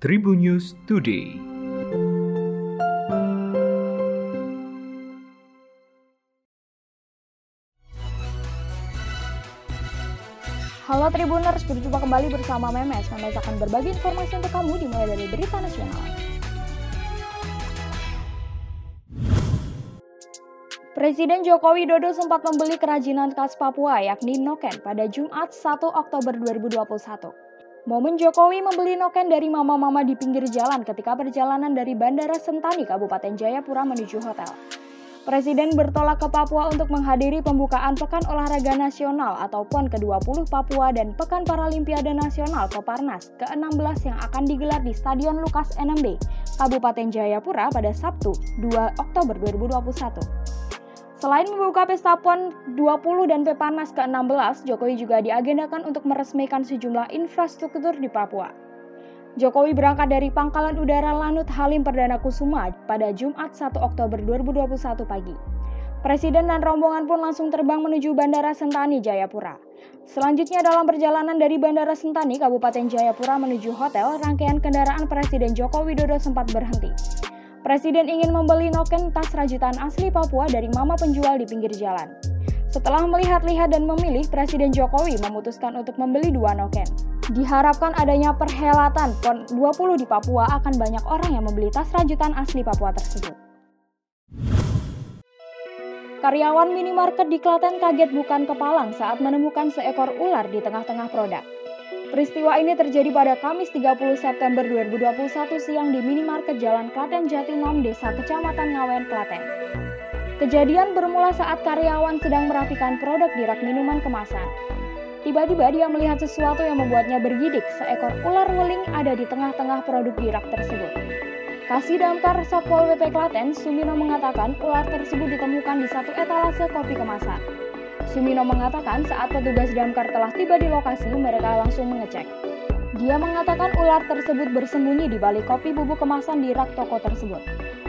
Tribun News Today. Halo Tribuners, berjumpa kembali bersama Memes. Memes akan berbagi informasi untuk kamu dimulai dari berita nasional. Presiden Joko Widodo sempat membeli kerajinan khas Papua yakni noken pada Jumat 1 Oktober 2021. Momen Jokowi membeli noken dari mama-mama di pinggir jalan ketika perjalanan dari Bandara Sentani, Kabupaten Jayapura menuju hotel. Presiden bertolak ke Papua untuk menghadiri pembukaan Pekan Olahraga Nasional atau PON ke-20 Papua dan Pekan Paralimpiade Nasional Peparnas ke-16 yang akan digelar di Stadion Lukas NMB, Kabupaten Jayapura pada Sabtu 2 Oktober 2021. Selain membuka pesta PON 20 dan Peparnas ke-16, Jokowi juga diagendakan untuk meresmikan sejumlah infrastruktur di Papua. Jokowi berangkat dari Pangkalan Udara Lanut Halim Perdana Kusuma pada Jumat 1 Oktober 2021 pagi. Presiden dan rombongan pun langsung terbang menuju Bandara Sentani, Jayapura. Selanjutnya dalam perjalanan dari Bandara Sentani, Kabupaten Jayapura menuju hotel, rangkaian kendaraan Presiden Joko Widodo sempat berhenti. Presiden ingin membeli noken tas rajutan asli Papua dari mama penjual di pinggir jalan. Setelah melihat-lihat dan memilih, Presiden Jokowi memutuskan untuk membeli dua noken. Diharapkan adanya perhelatan PON 20 di Papua akan banyak orang yang membeli tas rajutan asli Papua tersebut. Karyawan minimarket di Klaten kaget bukan kepalang saat menemukan seekor ular di tengah-tengah produk. Peristiwa ini terjadi pada Kamis 30 September 2021 siang di minimarket Jalan Klaten Jatinom, Desa Kecamatan Ngawen, Klaten. Kejadian bermula saat karyawan sedang merapikan produk di rak minuman kemasan. Tiba-tiba dia melihat sesuatu yang membuatnya bergidik, seekor ular weling ada di tengah-tengah produk di rak tersebut. Kasih Damkar Satpol WP Klaten, Sumino mengatakan ular tersebut ditemukan di satu etalase kopi kemasan. Sumino mengatakan saat petugas damkar telah tiba di lokasi, mereka langsung mengecek. Dia mengatakan ular tersebut bersembunyi di balik kopi bubuk kemasan di rak toko tersebut.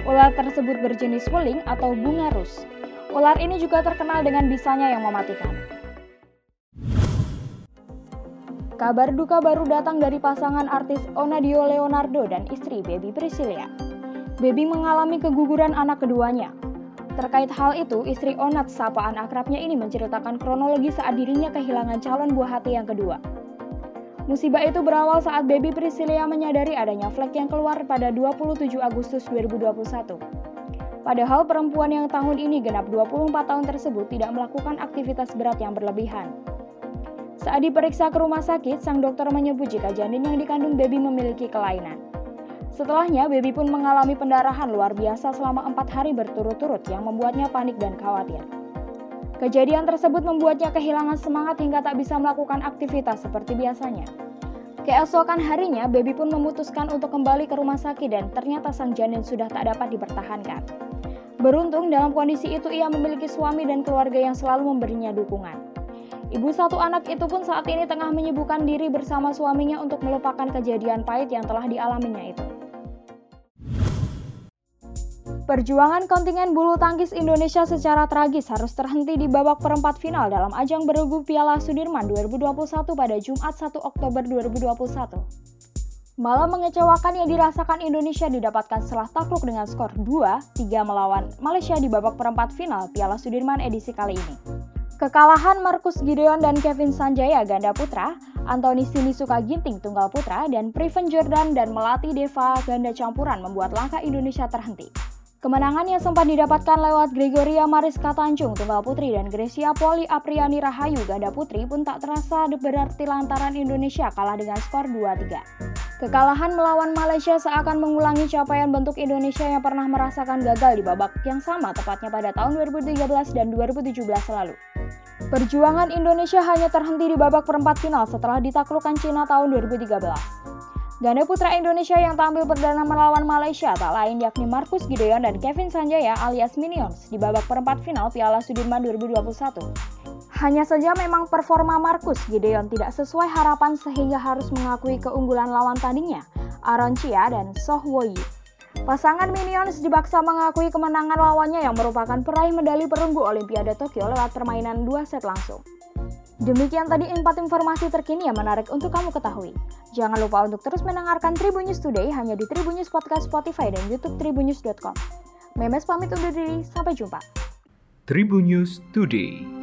Ular tersebut berjenis weling atau bunga rus. Ular ini juga terkenal dengan bisanya yang mematikan. Kabar duka baru datang dari pasangan artis Onadio Leonardo dan istri Baby Priscilia. Baby mengalami keguguran anak keduanya. Terkait hal itu, istri Onat, sapaan akrabnya ini menceritakan kronologi saat dirinya kehilangan calon buah hati yang kedua. Musibah itu berawal saat baby Priscilia menyadari adanya flek yang keluar pada 27 Agustus 2021. Padahal perempuan yang tahun ini genap 24 tahun tersebut tidak melakukan aktivitas berat yang berlebihan. Saat diperiksa ke rumah sakit, sang dokter menyebut jika janin yang dikandung baby memiliki kelainan. Setelahnya, Baby pun mengalami pendarahan luar biasa selama empat hari berturut-turut yang membuatnya panik dan khawatir. Kejadian tersebut membuatnya kehilangan semangat hingga tak bisa melakukan aktivitas seperti biasanya. Keesokan harinya, Baby pun memutuskan untuk kembali ke rumah sakit dan ternyata sang janin sudah tak dapat dipertahankan. Beruntung dalam kondisi itu ia memiliki suami dan keluarga yang selalu memberinya dukungan. Ibu satu anak itu pun saat ini tengah menyibukkan diri bersama suaminya untuk melupakan kejadian pahit yang telah dialaminya itu. Perjuangan kontingen bulu tangkis Indonesia secara tragis harus terhenti di babak perempat final dalam ajang beregu Piala Sudirman 2021 pada Jumat 1 Oktober 2021. Malah mengecewakan yang dirasakan Indonesia didapatkan setelah takluk dengan skor 2-3 melawan Malaysia di babak perempat final Piala Sudirman edisi kali ini. Kekalahan Markus Gideon dan Kevin Sanjaya ganda putra, Anthony Sinisuka Ginting tunggal putra, dan Priven Jordan dan Melati Deva ganda campuran membuat langkah Indonesia terhenti. Kemenangan yang sempat didapatkan lewat Gregoria Mariska Tanjung tunggal putri dan Grecia Poli Apriani Rahayu ganda putri pun tak terasa berarti lantaran Indonesia kalah dengan skor 2-3. Kekalahan melawan Malaysia seakan mengulangi capaian bentuk Indonesia yang pernah merasakan gagal di babak yang sama tepatnya pada tahun 2013 dan 2017 lalu. Perjuangan Indonesia hanya terhenti di babak perempat final setelah ditaklukkan Cina tahun 2013. Ganda putra Indonesia yang tampil perdana melawan Malaysia tak lain yakni Marcus Gideon dan Kevin Sanjaya alias Minions di babak perempat final Piala Sudirman 2021. Hanya saja memang performa Marcus Gideon tidak sesuai harapan sehingga harus mengakui keunggulan lawan tandingnya, Aaron Chia dan Soh Woyi. Pasangan Minions dibaksa mengakui kemenangan lawannya yang merupakan peraih medali perunggu Olimpiade Tokyo lewat permainan dua set langsung. Demikian tadi empat informasi terkini yang menarik untuk kamu ketahui. Jangan lupa untuk terus mendengarkan Tribun News Today hanya di Tribun News Podcast Spotify dan YouTube tribunnews.com. Memes pamit undur diri, sampai jumpa. Tribun News Today.